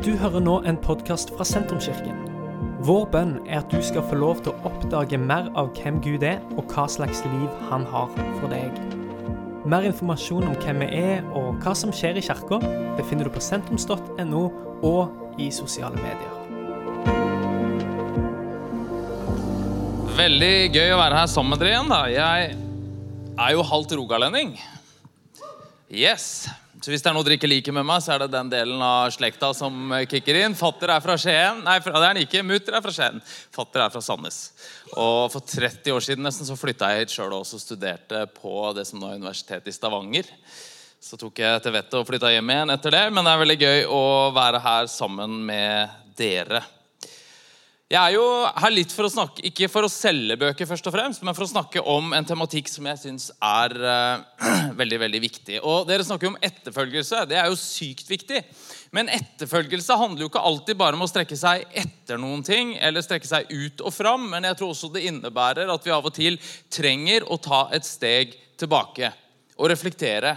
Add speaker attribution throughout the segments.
Speaker 1: Du hører nå en podkast fra Sentrumskirken. Vår bønn er at du skal få lov til å oppdage mer av hvem Gud er, og hva slags liv han har for deg. Mer informasjon om hvem vi er og hva som skjer i kirka, befinner du på sentrums.no og i sosiale medier.
Speaker 2: Veldig gøy å være her sammen med dere igjen. da. Jeg er jo halvt rogalending. Yes. Så hvis det er noe dere ikke liker med meg, så er det den delen av slekta som kicker inn. Fatter er fra Skien. Nei, det er han ikke. Mutter er fra Skien. Fatter er fra Sandnes. Og for 30 år siden nesten så flytta jeg hit sjøl og studerte på det som nå er Universitetet i Stavanger. Så tok jeg til vettet og flytta hjem igjen etter det. Men det er veldig gøy å være her sammen med dere. Jeg er jo her litt for å snakke, ikke for å selge bøker, først og fremst, men for å snakke om en tematikk som jeg syns er uh, veldig veldig viktig. Og Dere snakker jo om etterfølgelse. Det er jo sykt viktig. Men etterfølgelse handler jo ikke alltid bare om å strekke seg etter noen ting, eller strekke seg ut og fram, men jeg tror også det innebærer at vi av og til trenger å ta et steg tilbake og reflektere.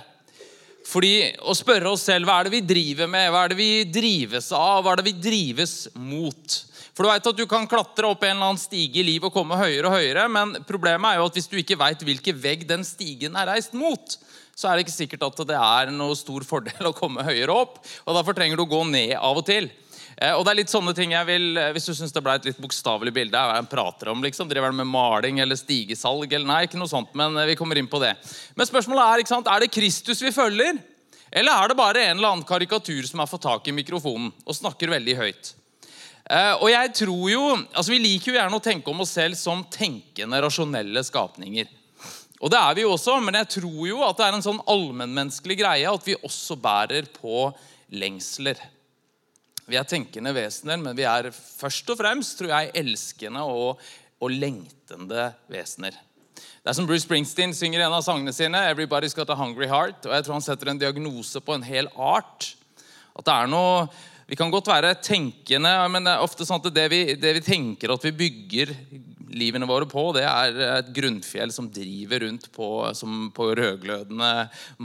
Speaker 2: Fordi Å spørre oss selv hva er det vi driver med, hva er det vi drives av, hva er det vi drives mot? For du vet at du kan klatre opp en eller annen stige i livet og komme høyere og høyere, men problemet er jo at hvis du ikke veit hvilken vegg den stigen er reist mot, så er det ikke sikkert at det er noe stor fordel å komme høyere opp. og Derfor trenger du å gå ned av og til. Eh, og det er litt sånne ting jeg vil, eh, Hvis du syns det ble et litt bokstavelig bilde, hva jeg prater om, liksom, driver det med maling eller stigesalg eller Nei, ikke noe sånt, men eh, vi kommer inn på det. Men spørsmålet er ikke sant, er det Kristus vi følger, eller er det bare en eller annen karikatur som har fått tak i mikrofonen og snakker veldig høyt? Eh, og jeg tror jo, altså Vi liker jo gjerne å tenke om oss selv som tenkende, rasjonelle skapninger. Og det er vi jo også, men jeg tror jo at det er en sånn allmennmenneskelig greie at vi også bærer på lengsler. Vi er tenkende vesener, men vi er først og fremst tror jeg, elskende og, og lengtende vesener. Det er som Bruce Springsteen synger i en av sangene sine. 'Everybody's got a hungry heart'. Og jeg tror han setter en diagnose på en hel art. At det er noe vi kan godt være tenkende, men det er ofte sånn at det vi, det vi tenker at vi bygger livene våre på, det er et grunnfjell som driver rundt på, på rødglødende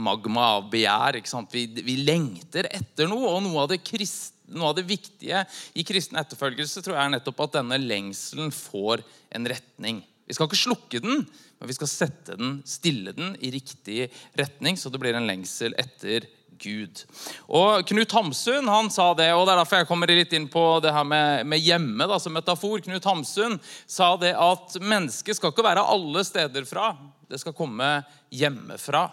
Speaker 2: magma av begjær. Vi, vi, lengter etter noe, og noe av, krist, noe av, det viktige i kristen etterfølgelse tror jeg er nettopp at denne lengselen får en retning. Vi skal ikke slukke den, men vi skal sette den, stille den i riktig retning, så det blir en lengsel etter Gud. Og Knut Hamsun han sa det, og det er derfor jeg kommer litt inn på det her med, med hjemme da, som metafor. Knut Hamsun sa det at mennesket skal ikke være alle steder fra. Det skal komme hjemmefra.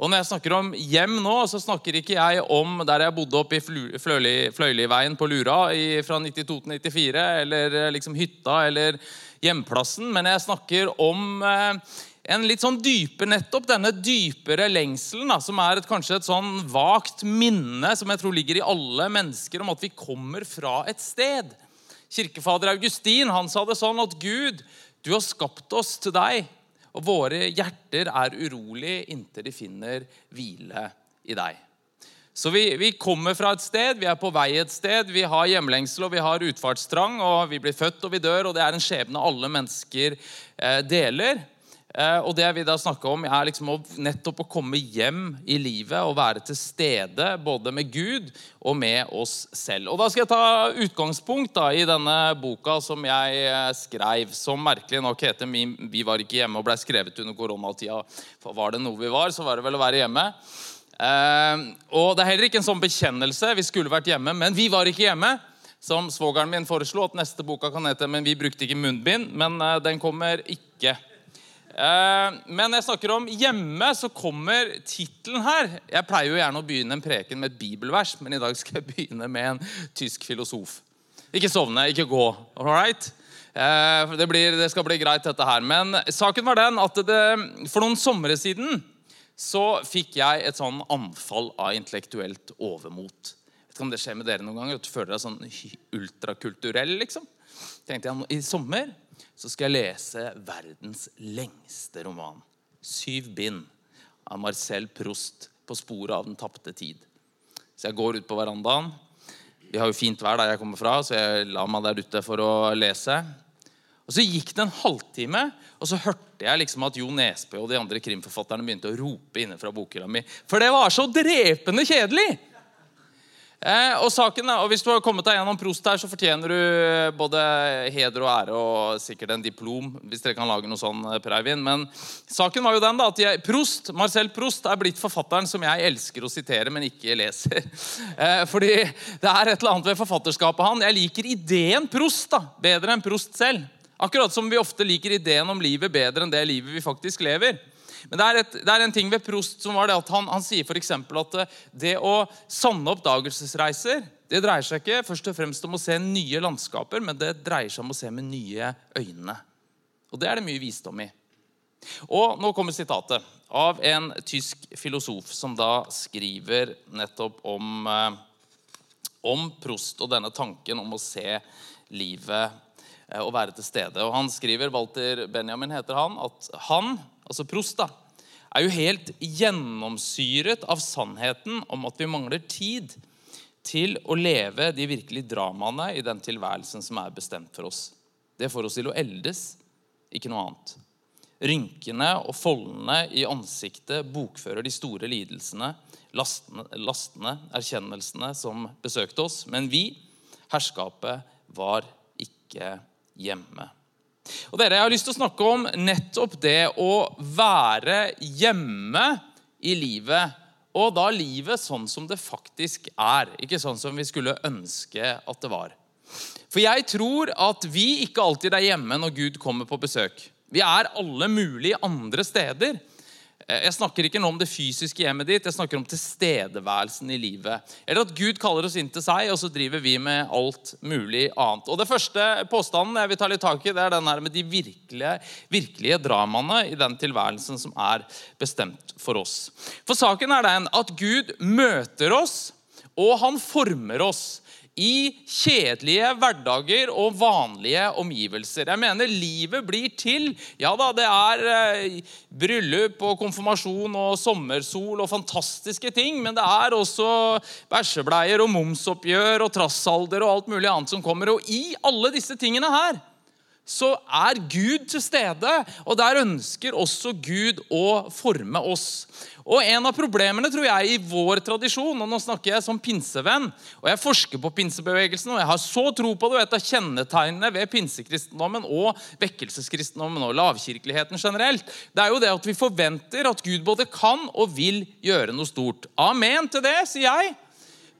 Speaker 2: Og Når jeg snakker om hjem nå, så snakker ikke jeg om der jeg bodde oppe i Fløyliveien på Lura i, fra 92 til 94, eller liksom hytta eller hjemplassen, men jeg snakker om eh, en litt sånn dype, nettopp denne dypere lengselen, da, som er et, kanskje et sånn vagt minne som jeg tror ligger i alle mennesker, om at vi kommer fra et sted. Kirkefader Augustin han sa det sånn at Gud, du har skapt oss til deg, og våre hjerter er urolig inntil de finner hvile i deg. Så vi, vi, kommer fra et sted, vi er på vei et sted, vi har hjemlengsel og vi har utfartstrang. og Vi blir født og vi dør, og det er en skjebne alle mennesker eh, deler. Eh, og det vil da snakke om, er liksom å, nettopp å komme hjem i livet og være til stede både med Gud og med oss selv. Og Da skal jeg ta utgangspunkt da, i denne boka som jeg eh, skrev, som merkelig nok heter 'Vi var ikke hjemme' og ble skrevet under koronatida. For var det noe vi var, så var det vel å være hjemme. Eh, og Det er heller ikke en sånn bekjennelse. Vi skulle vært hjemme, men vi var ikke hjemme. Som svogeren min foreslo, at neste boka kan hete 'Men vi brukte ikke munnbind'. Men den kommer ikke. Eh, men jeg snakker om hjemme, så kommer tittelen her. Jeg pleier jo gjerne å begynne en preken med et bibelvers, men i dag skal jeg begynne med en tysk filosof. Ikke sovne, ikke gå. all right? Eh, det, blir, det, skal bli greit, dette her. Men saken var den at det, for noen somre siden så fikk jeg et sånn anfall av intellektuelt overmot. Vet ikke om det skjer med dere noen ganger, at du føler deg sånn ultrakulturell. liksom. Tenkte jeg, I sommer så skal jeg lese verdens lengste roman. Syv bind av Marcel Proust på sporet av den tapte tid. Så jeg går ut på verandaen. Vi har jo fint vær der jeg kommer fra, så jeg la meg der ute for å lese. Og Så gikk det en halvtime, og så hørte jeg liksom at Jo Nesbø og de andre krimforfatterne begynte å rope inne fra bokhylla mi. For det var så drepende kjedelig! Eh, og saken da, og Hvis du har kommet deg gjennom Prost her, så fortjener du både heder og ære og sikkert en diplom. hvis dere kan lage noe sånn, eh, Per Eivind. Men saken var jo den da, at jeg, Prost, Marcel Prost er blitt forfatteren som jeg elsker å sitere, men ikke leser. Eh, fordi det er et eller annet ved forfatterskapet han. Jeg liker ideen Prost da, bedre enn Prost selv. Akkurat som vi ofte liker ideen om livet bedre enn det livet vi faktisk lever. Men det er, et, det er, en ting ved Prost som var det at han, han sier for at eh, det å sanne oppdagelsesreiser det dreier seg ikke først og fremst om å se nye landskaper, men det dreier seg om å se med nye øyne. Og det er det mye visdom i. Og nå kommer sitatet av en tysk filosof som da skriver nettopp om, eh, om Prost og denne tanken om å se livet eh, og være til stede. Og Han skriver, Walter Benjamin heter han, at han altså Prost, da, er jo helt gjennomsyret av sannheten om at vi mangler tid til å leve de virkelige dramaene i den tilværelsen som er bestemt for oss. Det får oss til å eldes, ikke noe annet. Rynkene og foldene i ansiktet bokfører de store lidelsene, lastene, lastene, erkjennelsene som besøkte oss. Men vi, herskapet, var ikke hjemme. Og dere, Jeg har lyst til å snakke om nettopp det å være hjemme i livet. Og da livet sånn som det faktisk er, ikke sånn som vi skulle ønske at det var. For jeg tror at vi ikke alltid er hjemme når Gud kommer på besøk. Vi er alle mulige andre steder. Eh, jeg snakker ikke nå om det fysiske hjemmet ditt, jeg snakker om tilstedeværelsen i livet. Eller at Gud kaller oss inn til seg, og så driver vi med alt mulig annet. Og Det første påstanden jeg vil ta litt tak i, det er den her med de virkelige, virkelige dramaene i den tilværelsen som er bestemt for oss. For saken er den at Gud møter oss, og han former oss i kjedelige hverdager og vanlige omgivelser. Jeg mener livet blir til. Ja da, det er eh, bryllup og konfirmasjon og sommersol og fantastiske ting, men det er også bæsjebleier og momsoppgjør og trassalder og alt mulig annet som kommer. Og i alle disse tingene her så er Gud til stede, og der ønsker også Gud å forme oss. Og En av problemene tror jeg, i vår tradisjon og Nå snakker jeg som pinsevenn. og Jeg forsker på pinsebevegelsen, og jeg har så tro på det. og Et av kjennetegnene ved pinsekristendommen og vekkelseskristendommen og lavkirkeligheten generelt, det er jo det at vi forventer at Gud både kan og vil gjøre noe stort. Amen til det, sier jeg.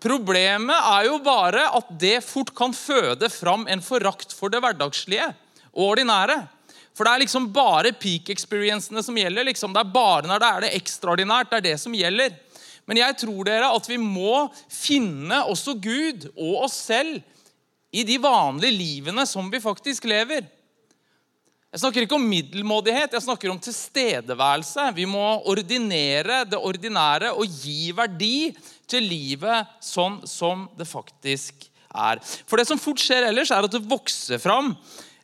Speaker 2: Problemet er jo bare at det fort kan føde fram en forakt for det hverdagslige og ordinære. For det er liksom bare peak experiencene som gjelder. Liksom. Det er bare når det er det ekstraordinært, det er det som gjelder. Men jeg tror dere at vi må finne også Gud og oss selv i de vanlige livene som vi faktisk lever. Jeg snakker ikke om middelmådighet, jeg snakker om tilstedeværelse. Vi må ordinere det ordinære og gi verdi til livet sånn som det faktisk er. For det som fort skjer ellers, er at det vokser fram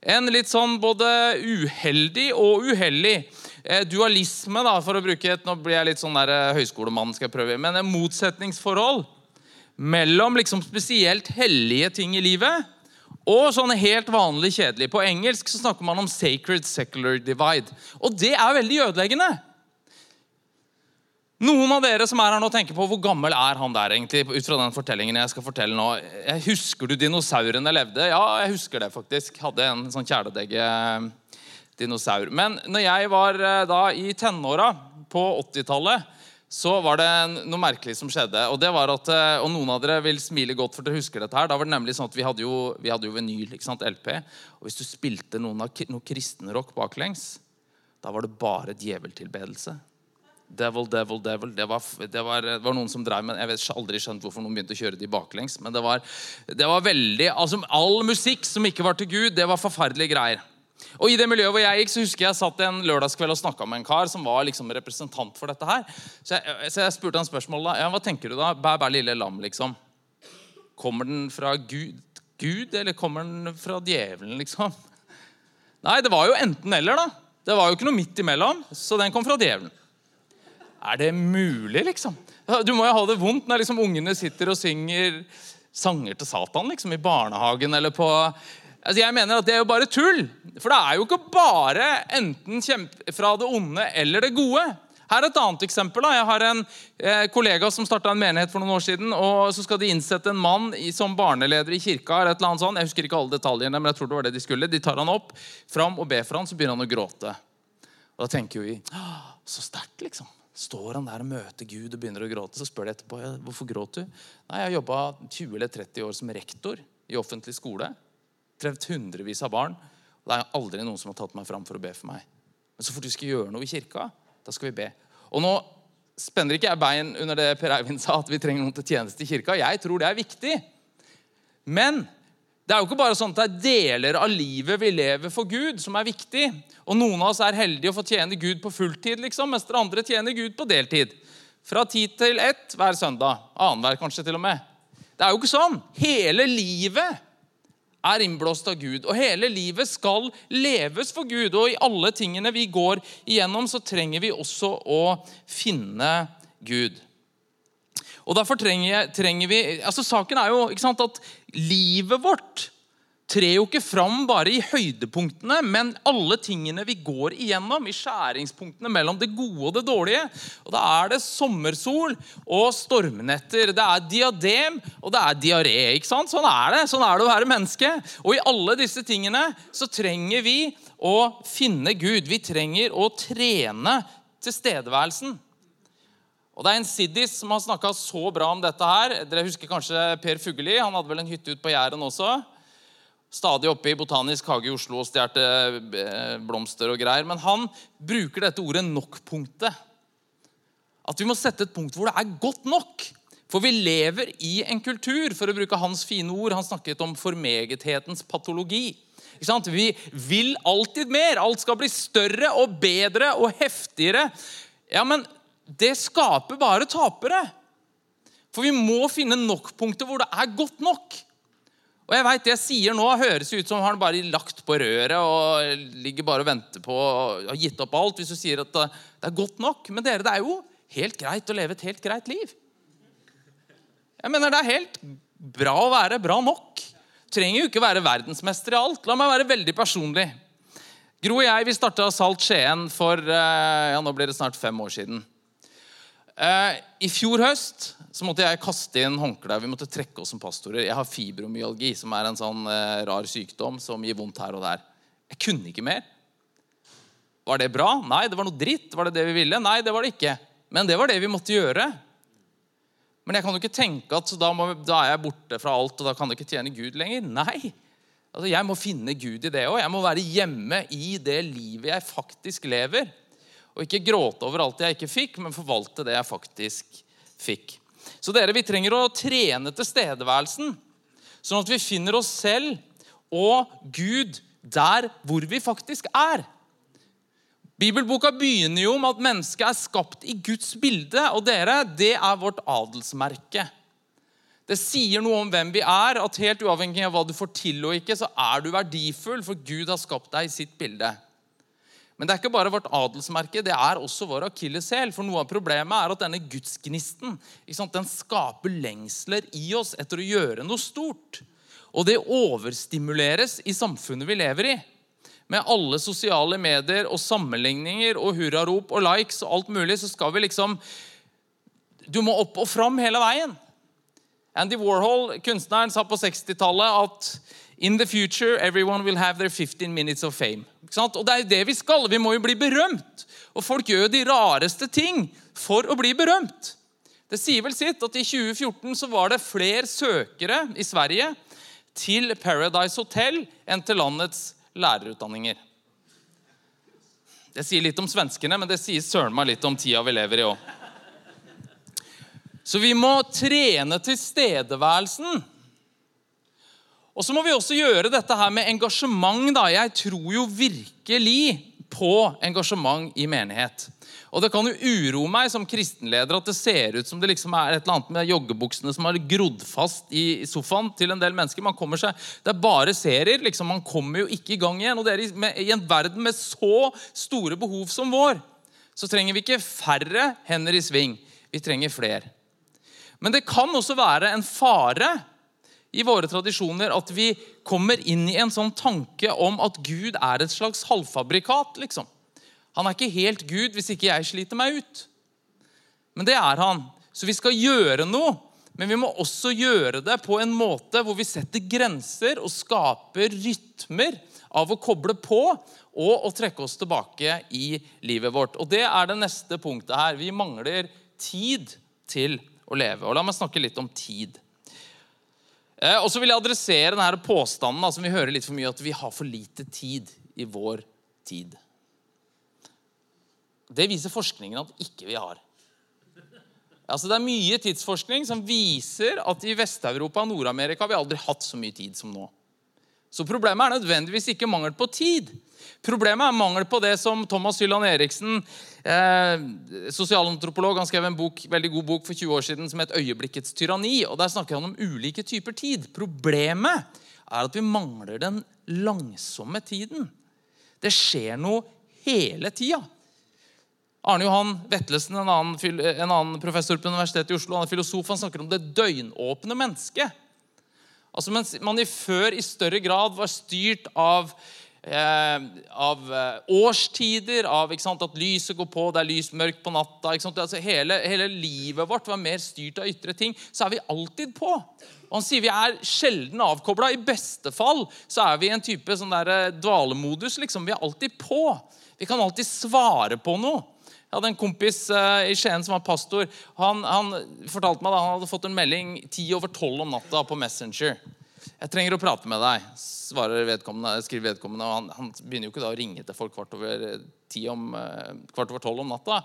Speaker 2: en litt sånn både uheldig og uheldig eh, dualisme, da, for å bruke et Nå blir jeg litt sånn der eh, høyskolemann, skal jeg prøve, men en motsetningsforhold mellom liksom spesielt hellige ting i livet og sånne helt vanlig kjedelig. På engelsk så snakker man om sacred secular divide. Og det er veldig ødeleggende. Noen av dere som er her nå tenker på hvor gammel er han der egentlig, ut fra den fortellingen jeg skal fortelle nå. Husker du dinosaurene levde? Ja, jeg husker det faktisk. Hadde en sånn kjæledegge-dinosaur. Men når jeg var eh, da i tenåra på 80-tallet, så var det noe merkelig som skjedde. Og det var at, eh, og noen av dere vil smile godt, for dere husker dette her. Da var det nemlig sånn at vi hadde jo, vi hadde jo vinyl, ikke sant, LP. Og hvis du spilte noen av, noe kristenrock baklengs, da var det bare djeveltilbedelse. Devil, devil, devil. Det var, det var, det var noen som drev med Jeg vet aldri skjønt hvorfor noen begynte å kjøre de baklengs. Men det var, det var veldig altså All musikk som ikke var til Gud, det var forferdelige greier. Og i det miljøet hvor jeg gikk, så husker jeg satt en lørdagskveld og snakka med en kar som var liksom representant for dette her. Så jeg, så jeg spurte han spørsmål da. Ja, hva tenker du da? Bæ, bæ, lille lam, liksom. Kommer den fra Gud, Gud, eller kommer den fra djevelen, liksom? Nei, det var jo enten-eller, da. Det var jo ikke noe midt imellom, så den kom fra djevelen. Er det mulig, liksom? Du må jo ha det vondt når liksom ungene sitter og synger sanger til Satan liksom i barnehagen eller på altså Jeg mener at det er jo bare tull. For det er jo ikke bare enten kjempe fra det onde eller det gode. Her er et annet eksempel. Da. Jeg har en eh, kollega som starta en menighet for noen år siden. og Så skal de innsette en mann i, som barneleder i kirka. eller et eller annet sånt. Jeg husker ikke alle detaljene, men jeg tror det var det de skulle. De tar han opp fram og ber for han, så begynner han å gråte. Og Da tenker vi så sterkt, liksom. Står han der og møter Gud og begynner å gråte, så spør de etterpå hvorfor gråt du. Nei, Jeg har jobba 20 eller 30 år som rektor i offentlig skole. Trevd hundrevis av barn. Og det er aldri noen som har tatt meg fram for å be for meg. Men så fort vi skal gjøre noe i kirka, da skal vi be. Og nå spenner ikke jeg bein under det Per Eivind sa, at vi trenger noen til tjeneste i kirka. Jeg tror det er viktig. Men det er jo ikke bare sånn at det er deler av livet vi lever for Gud, som er viktig. Og noen av oss er heldige å få tjene Gud på fulltid, liksom, mens dere andre tjener Gud på deltid. Fra ti til ett hver søndag. Annenhver kanskje til og med. Det er jo ikke sånn. Hele livet er innblåst av Gud. Og hele livet skal leves for Gud. Og i alle tingene vi går igjennom, så trenger vi også å finne Gud. Og derfor trenger, trenger vi altså Saken er jo sant, at livet vårt trer jo ikke fram bare i høydepunktene, men alle tingene vi går igjennom, i skjæringspunktene mellom det gode og det dårlige. Og Da er det sommersol og stormnetter. Det er diadem og det er diaré. ikke sant? Sånn er det Sånn er det å være menneske. Og i alle disse tingene så trenger vi å finne Gud. Vi trenger å trene tilstedeværelsen. Og Det er en siddis som har snakka så bra om dette her. Dere husker kanskje Per Fugelli. Han hadde vel en hytte ute på Jæren også stadig oppe i Botanisk hage i Oslo og stjal eh, blomster og greier. Men han bruker dette ordet nok-punktet. At vi må sette et punkt hvor det er godt nok. For vi lever i en kultur, for å bruke hans fine ord. Han snakket om formegethetens patologi. Vi vil alltid mer. Alt skal bli større og bedre og heftigere. Ja, men det skaper bare tapere. For vi må finne nok punkter hvor det er godt nok. Og jeg vet Det jeg sier nå, høres ut som han bare lagt på røret og ligger bare og venter på og har gitt opp alt hvis du sier at det er godt nok. Men dere, det er jo helt greit å leve et helt greit liv. Jeg mener, Det er helt bra å være bra nok. Trenger jo ikke være verdensmester i alt. La meg være veldig personlig. Gro og jeg vi starta Salt Skien for eh, ja, nå blir det snart fem år siden. Eh, I fjor høst så måtte jeg kaste inn håndkleet. Vi måtte trekke oss som pastorer. Jeg har fibromyalgi, som er en sånn eh, rar sykdom som gir vondt her og der. Jeg kunne ikke mer. Var det bra? Nei, det var noe dritt. Var det det vi ville? Nei, det var det ikke. Men det var det vi måtte gjøre. Men jeg kan jo ikke tenke at da, må, da, er jeg borte fra alt, og da kan jeg ikke tjene Gud lenger. Nei. Altså, Jeg må finne Gud i det òg. Jeg må være hjemme i det livet jeg faktisk lever. Og ikke gråte over alt jeg ikke fikk, men forvalte det jeg faktisk fikk. Så dere, vi trenger å trene tilstedeværelsen, sånn at vi finner oss selv og Gud der hvor vi faktisk er. Bibelboka begynner jo med at mennesket er skapt i Guds bilde. Og dere, det er vårt adelsmerke. Det sier noe om hvem vi er, at helt uavhengig av hva du får til og ikke, så er du verdifull, for Gud har skapt deg i sitt bilde. Men det er ikke bare vårt adelsmerke, det er også vår akilleshæl. For noe av problemet er at denne gudsgnisten den skaper lengsler i oss etter å gjøre noe stort. Og det overstimuleres i samfunnet vi lever i. Med alle sosiale medier og sammenligninger og hurrarop og likes og alt mulig, så skal vi liksom Du må opp og fram hele veien. Andy Warhol, kunstneren, sa på 60-tallet at In the future, everyone will have their 15 minutes of fame. Og det er jo det vi skal. Vi må jo bli berømt. Og folk gjør jo de rareste ting for å bli berømt. Det sier vel sitt at i 2014 så var det flere søkere i Sverige til Paradise Hotel enn til landets lærerutdanninger. Det sier litt om svenskene, men det sier søren meg litt om tida vi lever i òg. Så vi må trene tilstedeværelsen. Og så må vi også gjøre dette her med engasjement. da. Jeg tror jo virkelig på engasjement i menighet. Og Det kan jo uro meg som kristenleder at det ser ut som det liksom er et eller annet med joggebuksene som har grodd fast i sofaen til en del mennesker. Man kommer seg, Det er bare serier. liksom, Man kommer jo ikke i gang igjen. Og det er I en verden med så store behov som vår, så trenger vi ikke færre hender i sving. Vi trenger flere. Men det kan også være en fare i våre tradisjoner at vi kommer inn i en sånn tanke om at Gud er et slags halvfabrikat. liksom. Han er ikke helt Gud hvis ikke jeg sliter meg ut. Men det er han. Så vi skal gjøre noe. Men vi må også gjøre det på en måte hvor vi setter grenser og skaper rytmer av å koble på og å trekke oss tilbake i livet vårt. Og Det er det neste punktet her. Vi mangler tid til å leve. Og La meg snakke litt om tid. Eh, og så vil jeg adressere denne påstanden som vi hører litt for mye, at vi har for lite tid i vår tid. Det viser forskningen at ikke vi har. Altså, det er mye tidsforskning som viser at i Vest-Europa og Nord-Amerika har vi aldri hatt så mye tid som nå. Så problemet er nødvendigvis ikke mangel på tid. Problemet er mangel på det som Thomas Hylland Eriksen, eh, sosialantropolog, han skrev en bok, veldig god bok for 20 år siden som het 'Øyeblikkets tyranni'. og Der snakker han om ulike typer tid. Problemet er at vi mangler den langsomme tiden. Det skjer noe hele tida. Arne Johan Vetlesen, en annen, en annen, professor på Universitetet i Oslo, han er filosof, han snakker om det døgnåpne mennesket. Altså Mens man i før i større grad var styrt av Eh, av eh, årstider, av sant, at lyset går på, det er lys mørkt på natta. Altså, hele, hele, livet vårt var mer styrt av ytre ting. Så er vi alltid på. Og Han sier vi er sjelden avkobla. I beste fall så er vi i en type sånn eh, dvalemodus. liksom. Vi er alltid på. Vi kan alltid svare på noe. Jeg hadde en kompis uh, i Skien som var pastor. Han, han fortalte meg da han hadde fått en melding ti over tolv om natta på Messenger. 'Jeg trenger å prate med deg', svarer vedkommende, skriver vedkommende. og han, han, begynner jo ikke da å ringe til folk kvart over, om, eh, kvart over tolv om natta.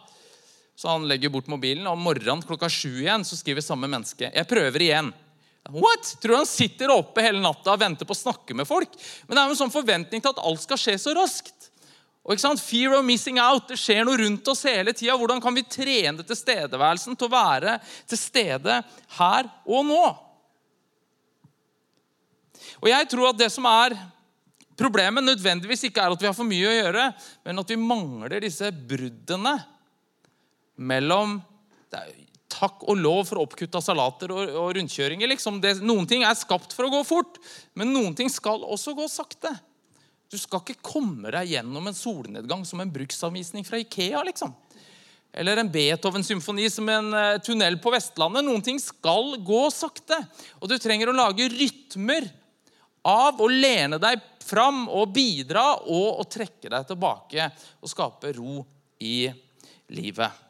Speaker 2: Så han legger bort mobilen, og om morgenen klokka sju igjen så skriver samme menneske 'Jeg prøver igjen'. What? Tror du han sitter oppe hele natta og venter på å snakke med folk? Men det er jo en sånn forventning til at alt skal skje så raskt. Og ikke sant? Fear of missing out. Det skjer noe rundt oss hele tida. Hvordan kan vi trene tilstedeværelsen til å være til stede her og nå? Og jeg tror at det som er problemet, nødvendigvis ikke er at vi har for mye å gjøre, men at vi mangler disse bruddene mellom Takk og lov for oppkutta salater og, og rundkjøringer. Liksom. Det, noen ting er skapt for å gå fort, men noen ting skal også gå sakte. Du skal ikke komme deg gjennom en solnedgang som en bruksanvisning fra Ikea. liksom. Eller en Beethoven-symfoni som en uh, tunnel på Vestlandet. Noen ting skal gå sakte. Og du trenger å lage rytmer av å lene deg fram og bidra og å trekke deg tilbake og skape ro i livet.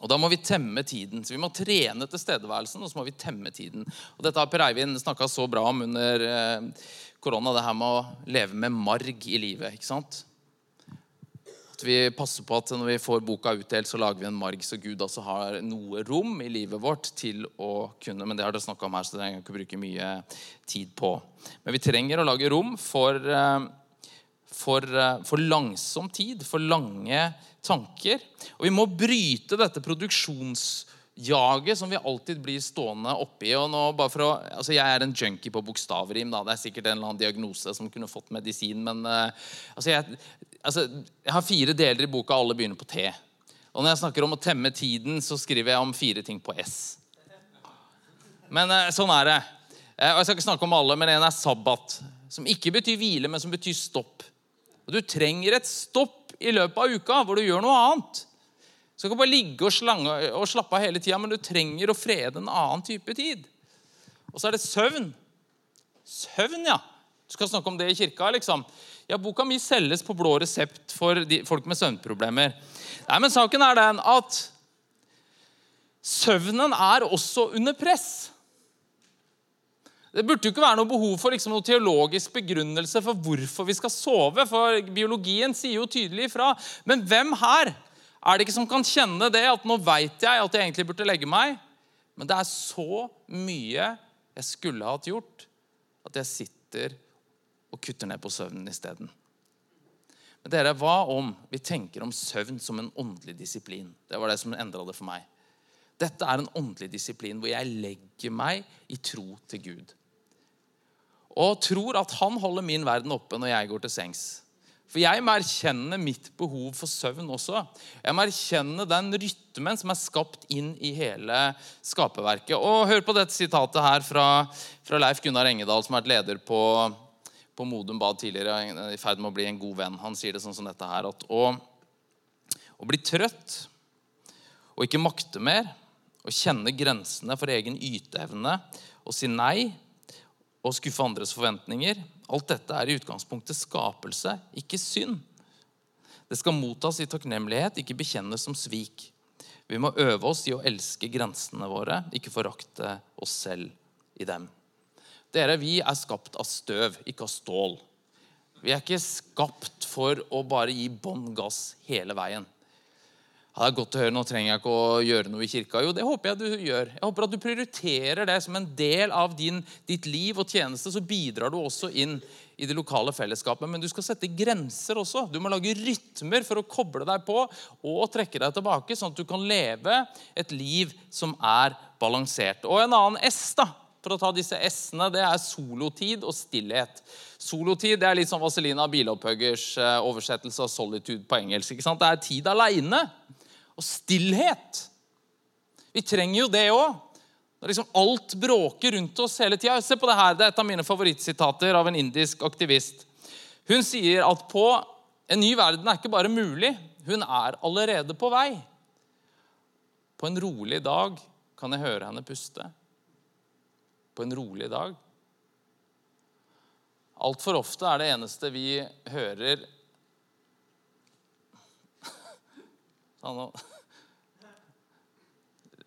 Speaker 2: Og Da må vi temme tiden. Så Vi må trene tilstedeværelsen og så må vi temme tiden. Og Dette har Per Eivind snakka så bra om under eh, korona, det her med å leve med marg i livet. ikke sant? at vi passer på at når vi får boka utdelt, så lager vi en marg, så Gud altså har noe rom i livet vårt til å kunne Men det har dere snakka om her, så det trenger jeg ikke bruke mye tid på. Men vi trenger å lage rom for, eh, for, eh, for langsom tid, for lange tanker. Og vi må bryte dette produksjonsjaget som vi alltid blir stående oppi. og nå bare for å, altså Jeg er en junkie på bokstavrim. da, Det er sikkert en eller annen diagnose som kunne fått medisin. Men uh, altså jeg, altså, jeg har fire deler i boka, alle begynner på T. Og når jeg snakker om å temme tiden, så skriver jeg om fire ting på S. Men uh, sånn er det. Uh, og Jeg skal ikke snakke om alle, men en er sabbat. Som ikke betyr hvile, men som betyr stopp. Og Du trenger et stopp i løpet av uka hvor du gjør noe annet. Du kan bare ligge og, slange, og slappe av hele tida, men du trenger å frede en annen type tid. Og så er det søvn. Søvn, ja. Du skal snakke om det i kirka, liksom. Ja, boka mi selges på blå resept for de, folk med søvnproblemer. Nei, men saken er den at søvnen er også under press. Det burde jo ikke være noe behov for liksom, noe teologisk begrunnelse for hvorfor vi skal sove. for Biologien sier jo tydelig ifra. Men hvem her er det ikke som kan kjenne det at nå veit jeg at jeg egentlig burde legge meg, men det er så mye jeg skulle hatt gjort, at jeg sitter og kutter ned på søvnen isteden. Men dere, hva om vi tenker om søvn som en åndelig disiplin? Det var det som endra det for meg. Dette er en åndelig disiplin hvor jeg legger meg i tro til Gud. Og tror at han holder min verden oppe når jeg går til sengs. For jeg må erkjenne mitt behov for søvn også. Jeg må erkjenne den rytmen som er skapt inn i hele skaperverket. Og Hør på dette sitatet her fra, fra Leif Gunnar Engedal, som har vært leder på på Modum Bad tidligere, i ferd med å bli en god venn. Han sier det sånn som dette her at å, Å bli trøtt og ikke makte mer, å kjenne grensene for egen yteevne og si nei og skuffe andres forventninger. Alt dette er i utgangspunktet skapelse, ikke synd. Det skal mottas i takknemlighet, ikke bekjennes som svik. Vi må øve oss i å elske grensene våre, ikke forakte oss selv i dem. Dere, vi er skapt av støv, ikke av stål. Vi er ikke skapt for å bare gi bånn gass hele veien. Ja, det er godt å høre, Nå trenger jeg ikke å gjøre noe i kirka. Jo, det håper jeg du gjør. Jeg håper at du prioriterer det som en del av din, ditt liv og tjeneste. Så bidrar du også inn i det lokale fellesskapet. Men du skal sette grenser også. Du må lage rytmer for å koble deg på og trekke deg tilbake, sånn at du kan leve et liv som er balansert. Og en annen S, da, for å ta disse S-ene, det er solotid og stillhet. Solotid det er litt som Vazelina Bilopphøggers eh, oversettelse av solitude på engelsk. ikke sant? Det er tid aleine og stillhet. Vi trenger jo det òg. Liksom alt bråker rundt oss hele tida. Se på det her. Det er et av mine favorittsitater av en indisk aktivist. Hun sier at på en ny verden er ikke bare mulig, hun er allerede på vei. På en rolig dag kan jeg høre henne puste. På en rolig dag. Altfor ofte er det eneste vi hører sånn,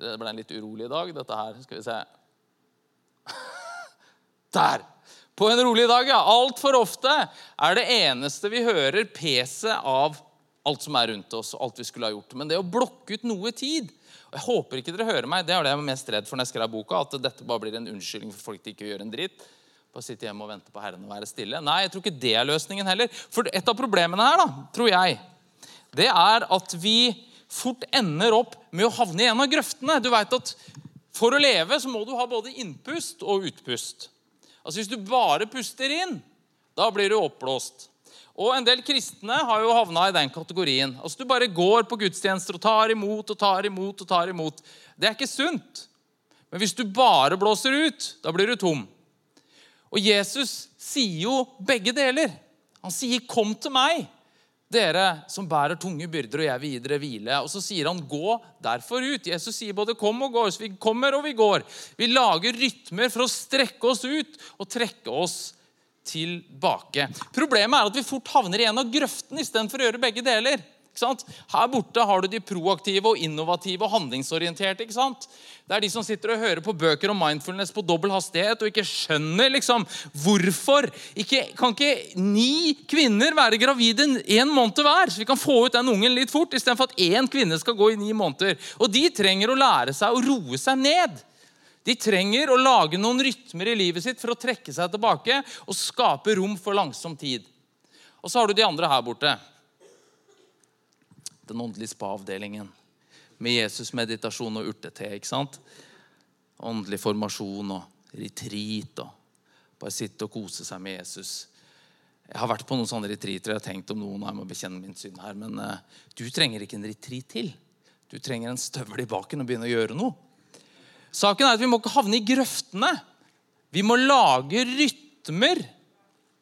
Speaker 2: det ble en litt urolig dag, dette her. Skal vi se Der! På en rolig dag, ja. Altfor ofte er det eneste vi hører, peset av alt som er rundt oss, og alt vi skulle ha gjort. Men det å blokke ut noe tid og Jeg håper ikke dere hører meg. Det er det jeg var mest redd for når jeg skrev boka. At dette bare blir en unnskyldning for folk til ikke å gjøre en dritt. Bare sitte hjemme og vente på Herren og være stille. Nei, jeg tror ikke det er løsningen heller. For et av problemene her, da, tror jeg, det er at vi fort ender opp med å havne i en av grøftene. Du vet at For å leve så må du ha både innpust og utpust. Altså Hvis du bare puster inn, da blir du oppblåst. Og En del kristne har jo havna i den kategorien. Altså Du bare går på gudstjenester og tar imot og tar imot. og tar imot. Det er ikke sunt. Men hvis du bare blåser ut, da blir du tom. Og Jesus sier jo begge deler. Han sier 'kom til meg' dere som bærer tunge byrder, og jeg vil gi dere hvile. Og så sier han, gå derfor ut. Jesus sier både kom og gå. Så vi kommer og vi går. Vi lager rytmer for å strekke oss ut og trekke oss tilbake. Problemet er at vi fort havner i en av grøftene istedenfor å gjøre begge deler. Her borte har du de proaktive og innovative og handlingsorienterte. Det er de som sitter og hører på bøker om mindfulness på dobbel hastighet og ikke skjønner liksom hvorfor. Ikke, kan ikke ni kvinner være gravide en måned hver, så vi kan få ut den ungen litt fort, istedenfor at én kvinne skal gå i ni måneder? Og de trenger å lære seg å roe seg ned. De trenger å lage noen rytmer i livet sitt for å trekke seg tilbake og skape rom for langsom tid. Og så har du de andre her borte den åndelige spa-avdelingen. Med Jesus-meditasjon og urtete. ikke sant? Åndelig formasjon og retreat. og Bare sitte og kose seg med Jesus. Jeg har vært på noen sånne retreater. Jeg har tenkt om noen jeg må bekjenne min synd her, Men uh, du trenger ikke en retreat til. Du trenger en støvel i baken og begynne å gjøre noe. Saken er at Vi må ikke havne i grøftene. Vi må lage rytmer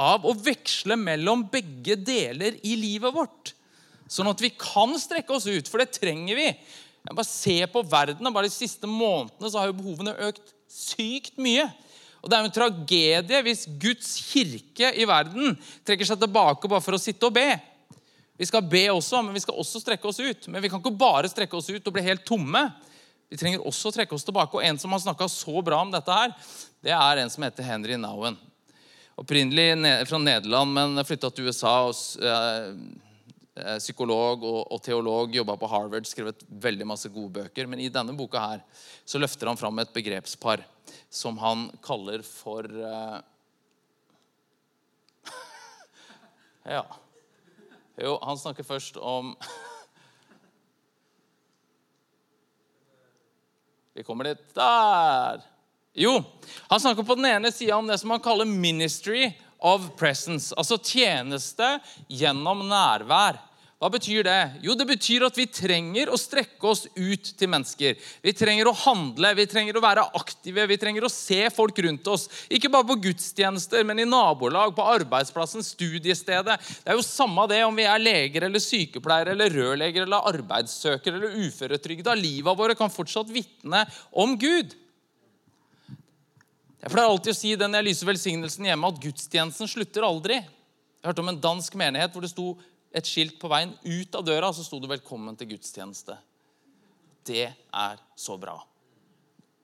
Speaker 2: av å veksle mellom begge deler i livet vårt. Sånn at vi kan strekke oss ut, for det trenger vi. Jeg bare Se på verden. og bare De siste månedene så har jo behovene økt sykt mye. Og Det er jo en tragedie hvis Guds kirke i verden trekker seg tilbake bare for å sitte og be. Vi skal be også, men vi skal også strekke oss ut. Men vi kan ikke bare strekke oss ut og bli helt tomme. Vi trenger også å trekke oss tilbake. Og En som har snakka så bra om dette, her, det er en som heter Henry Nowen. Opprinnelig fra Nederland, men flytta til USA. og psykolog og, og teolog, jobba på Harvard, skrevet veldig masse gode bøker. Men i denne boka her så løfter han fram et begrepspar som han kaller for uh... Ja. Jo, han snakker først om Vi kommer litt Der! Jo, han snakker på den ene sida om det som han kaller 'ministry of presence'. Altså tjeneste gjennom nærvær. Hva betyr det? Jo, det betyr at vi trenger å strekke oss ut til mennesker. Vi trenger å handle, vi trenger å være aktive, vi trenger å se folk rundt oss. Ikke bare på gudstjenester, men i nabolag, på arbeidsplassen, studiestedet. Det er jo samme det om vi er leger eller sykepleiere eller rørleger eller arbeidssøkere eller uføretrygda. Livet våre kan fortsatt vitne om Gud. Jeg pleier alltid å si den jeg lyser velsignelsen hjemme, at gudstjenesten slutter aldri. Jeg hørte om en dansk menighet hvor det sto et skilt på veien ut av døra, så sto det 'Velkommen til gudstjeneste'. Det er så bra.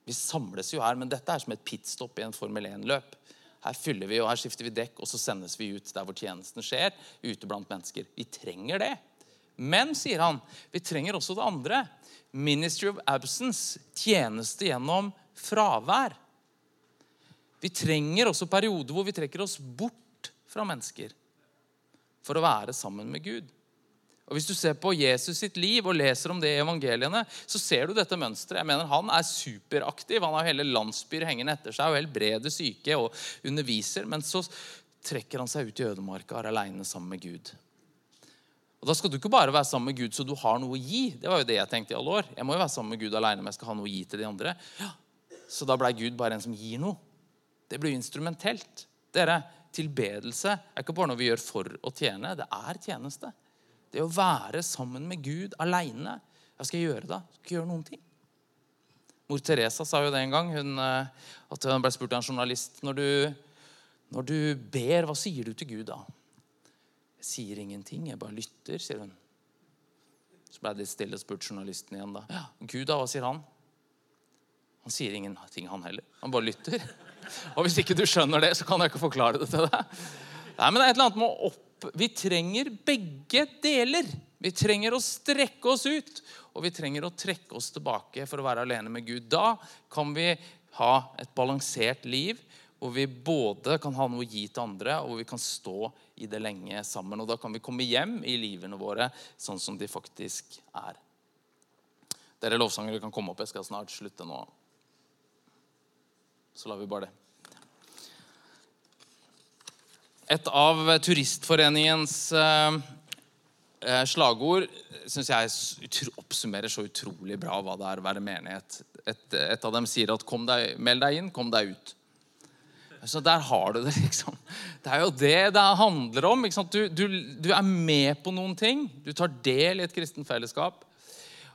Speaker 2: Vi samles jo her, men dette er som et pitstop i en Formel 1-løp. Her fyller vi, og her skifter vi dekk, og så sendes vi ut der hvor tjenesten skjer. ute blant mennesker. Vi trenger det. Men, sier han, vi trenger også det andre. Ministry of absence. Tjeneste gjennom fravær. Vi trenger også perioder hvor vi trekker oss bort fra mennesker for å være sammen med Gud. Og Hvis du ser på Jesus sitt liv og leser om det i evangeliene, så ser du dette mønsteret. Jeg mener, Han er superaktiv. Han har hele landsbyer hengende etter seg og helbreder syke og underviser. Men så trekker han seg ut i ødemarka og er aleine sammen med Gud. Og Da skal du ikke bare være sammen med Gud så du har noe å gi. Det var jo det jeg tenkte i alle år. Jeg må jo være sammen med Gud aleine om jeg skal ha noe å gi til de andre. Ja. Så da blei Gud bare en som gir noe. Det blir instrumentelt. Dere, Tilbedelse er ikke bare noe vi gjør for å tjene. Det er tjeneste. Det å være sammen med Gud aleine. Hva skal jeg gjøre da? Skal ikke gjøre noen ting. Mor Teresa sa jo det en gang. Hun, eh, at hun ble spurt av en journalist når du, når du ber, hva sier du til Gud da? Jeg sier ingenting. Jeg bare lytter, sier hun. Så ble det stille spurt journalisten igjen. da. Ja, Gud, da, hva sier han? Han sier ingenting, han heller. Han bare lytter. Og hvis ikke du skjønner det, så kan jeg ikke forklare det til deg. Nei, men det er et eller annet med opp... Vi trenger begge deler. Vi trenger å strekke oss ut, og vi trenger å trekke oss tilbake for å være alene med Gud. Da kan vi ha et balansert liv hvor vi både kan ha noe å gi til andre, og hvor vi kan stå i det lenge sammen. Og da kan vi komme hjem i livene våre sånn som de faktisk er. Dere lovsangere kan komme opp. Jeg skal snart slutte nå. Så lar vi bare det. Et av Turistforeningens eh, eh, slagord syns jeg oppsummerer så utrolig bra hva det er å være menighet. Et, et av dem sier at deg, 'meld deg inn, kom deg ut'. Så der har du det, liksom. Det er jo det det handler om. Du, du, du, er med på noen ting. Du tar del i et kristent fellesskap.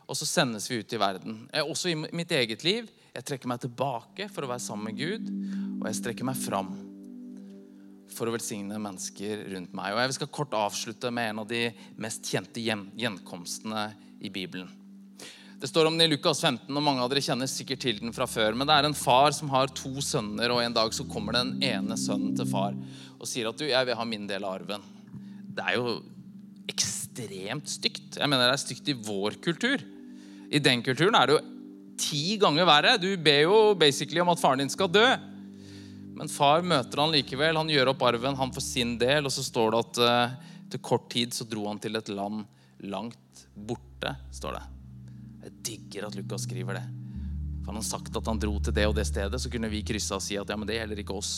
Speaker 2: Og så sendes vi ut i verden. Også i mitt eget liv. Jeg trekker meg tilbake for å være sammen med Gud, og jeg strekker meg fram for å velsigne mennesker rundt meg. Og Jeg skal kort avslutte med en av de mest kjente gjenkomstene i Bibelen. Det står om den i Lukas 15, og mange av dere kjenner sikkert til den fra før. Men det er en far som har to sønner, og en dag så kommer den ene sønnen til far og sier at du, jeg vil ha min del av arven. Det er jo ekstremt stygt. Jeg mener det er stygt i vår kultur. I den kulturen er det jo ti ganger verre. Du ber jo basically om at faren din skal dø. Men far møter han likevel. Han gjør opp arven, han får sin del. Og så står det at uh, til kort tid så dro han til et land langt borte. står det. Jeg digger at Lukas skriver det. For han har sagt at han dro til det og det stedet, så kunne vi kryssa og si at ja, men det gjelder ikke oss.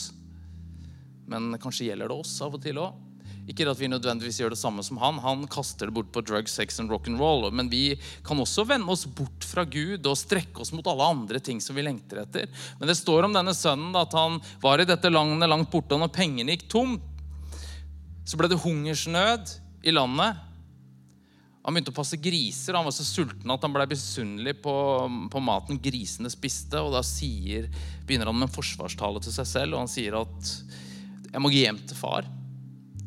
Speaker 2: Men kanskje gjelder det oss av og til òg. Ikke at vi nødvendigvis gjør det samme som han. Han kaster det bort på drugs, sex and rock'n'roll. Men vi kan også vende oss bort fra Gud og strekke oss mot alle andre ting som vi lengter etter. Men det står om denne sønnen at han var i dette landet langt borte, og når pengene gikk tom, så ble det hungersnød i landet. Han begynte å passe griser. Han var så sulten at han ble misunnelig på, på, maten grisene spiste. Og da sier, begynner han med en forsvarstale til seg selv, og han sier at jeg må hjem til far.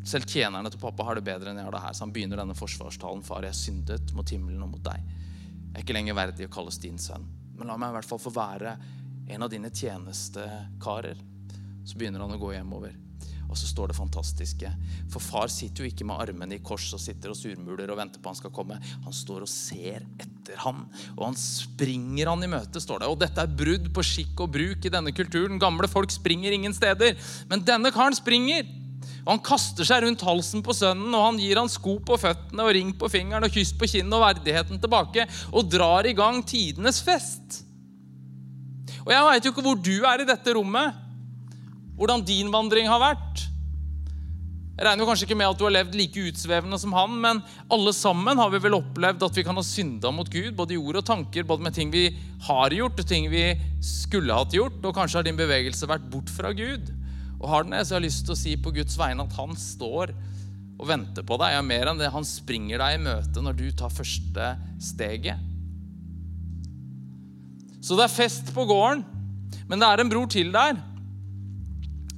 Speaker 2: Selv tjenerne til pappa har det bedre enn jeg har det her. Så han begynner denne forsvarstalen. Far, jeg syndet mot himmelen og mot deg. Jeg er ikke lenger verdig å kalles din sønn. Men la meg i hvert fall få være en av dine tjenestekarer. Så begynner han å gå hjemover. Og så står det fantastiske. For far sitter jo ikke med armene i kors og sitter og surmuler og venter på han skal komme. Han står og ser etter han. Og han springer han i møte, står det. Og dette er brudd på skikk og bruk i denne kulturen. Gamle folk springer ingen steder. Men denne karen springer. Og Han kaster seg rundt halsen på sønnen, og han gir han sko på føttene og ring på fingeren og kyss på kinnet og verdigheten tilbake og drar i gang tidenes fest. Og Jeg veit jo ikke hvor du er i dette rommet, hvordan din vandring har vært. Jeg regner jo kanskje ikke med at du har levd like utsvevende som han, men alle sammen har vi vel opplevd at vi kan ha synda mot Gud, både i ord og tanker, både med ting vi har gjort, og ting vi skulle hatt gjort, og kanskje har din bevegelse vært bort fra Gud. Og har den det, så jeg har lyst til å si på Guds vegne at han står og venter på deg. Ja, mer enn det, han springer deg i møte når du tar første steget. Så det er fest på gården, men det er en bror til der.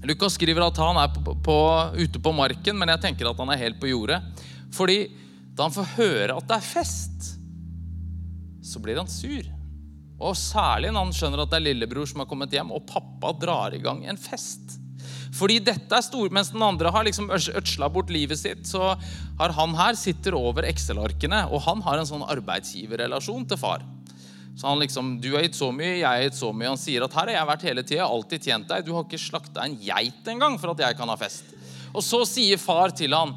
Speaker 2: Lukas skriver at han er på, på, ute på marken, men jeg tenker at han er helt på jordet. Fordi da han får høre at det er fest, så blir han sur. Og særlig når han skjønner at det er lillebror som har kommet hjem, og pappa drar i gang en fest. Fordi dette er stor, Mens den andre har liksom ødsla bort livet sitt, så har han her sitter over Excel-arkene, og han har en sånn arbeidsgiverrelasjon til far. Så han liksom, Du har gitt så mye, jeg har gitt så mye. Han sier at her har jeg vært hele tida, alltid tjent deg. Du har ikke slakta en geit engang for at jeg kan ha fest. Og så sier far til han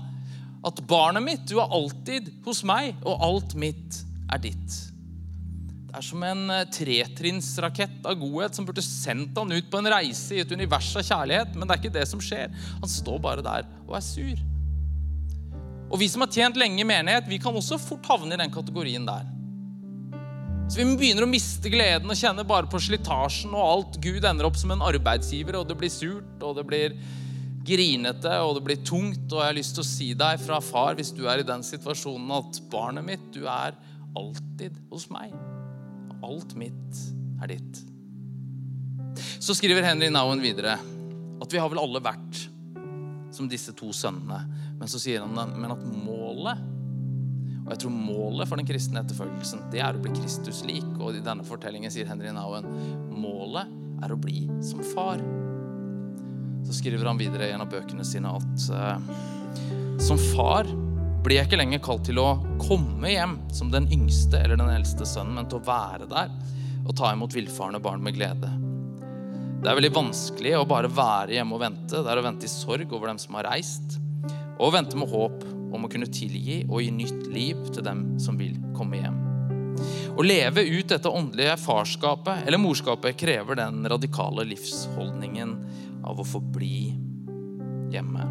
Speaker 2: at barnet mitt, du er alltid hos meg, og alt mitt er ditt. Er som en eh, tretrinnsrakett av godhet som burde sendt han ut på en reise i et univers av kjærlighet, men det er ikke det som skjer. Han står bare der og er sur. Og vi som har tjent lenge i menighet, vi kan også fort havne i den kategorien der. Så vi begynner å miste gleden og kjenne bare på slitasjen, og alt Gud ender opp som en arbeidsgiver, og det blir surt, og det blir grinete, og det blir tungt. Og jeg har lyst til å si deg fra far, hvis du er i den situasjonen, at barnet mitt, du er alltid hos meg. Alt mitt er ditt. Så skriver Henry Nowen videre at vi har vel alle vært som disse to sønnene. Men så sier han men at målet og jeg tror målet for den kristne etterfølgelsen det er å bli Kristus lik. Og i denne fortellingen sier Henry Nauen målet er å bli som far. Så skriver han videre i en av bøkene sine at uh, som far blir jeg ikke lenger kalt til å komme hjem som den yngste eller den eldste sønnen, men til å være der og ta imot villfarne barn med glede. Det er veldig vanskelig å bare være hjemme og vente. Det er å vente i sorg over dem som har reist, og vente med håp om å kunne tilgi og gi nytt liv til dem som vil komme hjem. Å leve ut dette åndelige farskapet eller morskapet krever den radikale livsholdningen av å forbli hjemme.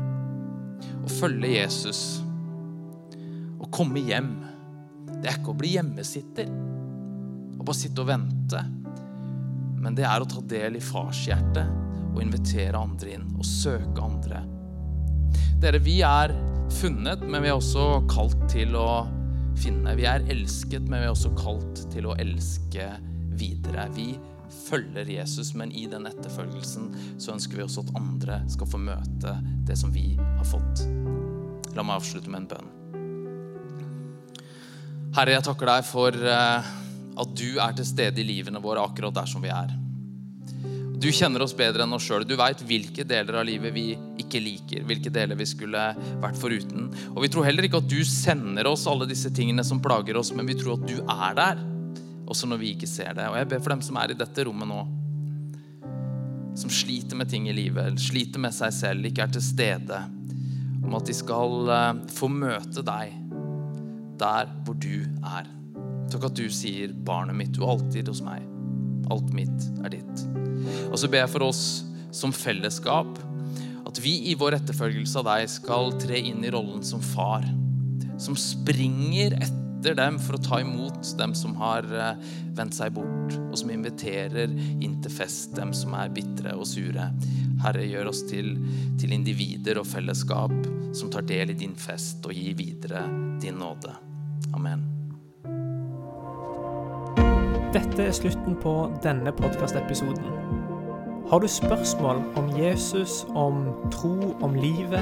Speaker 2: Å følge Jesus å komme hjem, det er ikke å bli hjemmesitter og bare sitte og vente. Men det er å ta del i farshjertet og invitere andre inn og søke andre. Dere, vi er funnet, men vi er også kalt til å finne. Vi er elsket, men vi er også kalt til å elske videre. Vi følger Jesus, men i den etterfølgelsen så ønsker vi også at andre skal få møte det som vi har fått. La meg avslutte med en bønn. Herre, jeg takker deg for eh, at du er til stede i livene våre akkurat der som vi er. Du kjenner oss bedre enn oss sjøl. Du veit hvilke deler av livet vi ikke liker. Hvilke deler vi skulle vært foruten. Og vi tror heller ikke at du sender oss alle disse tingene som plager oss, men vi tror at du er der, også når vi ikke ser det. Og jeg ber for dem som er i dette rommet nå, som sliter med ting i livet, sliter med seg selv, ikke er til stede, om at de skal eh, få møte deg der hvor du er. Takk at du sier, 'Barnet mitt, du er alltid hos meg. Alt mitt er ditt'. Og så ber jeg for oss som fellesskap at vi i vår etterfølgelse av deg skal tre inn i rollen som far. Som springer etter dem for å ta imot dem som har eh, vendt seg bort. Og som inviterer inn til fest dem som er bitre og sure. Herre, gjør oss til, til individer og fellesskap som tar del i din fest og gir videre din nåde. Amen.
Speaker 1: Dette er slutten på denne podkastepisoden. Har du spørsmål om Jesus, om tro, om livet,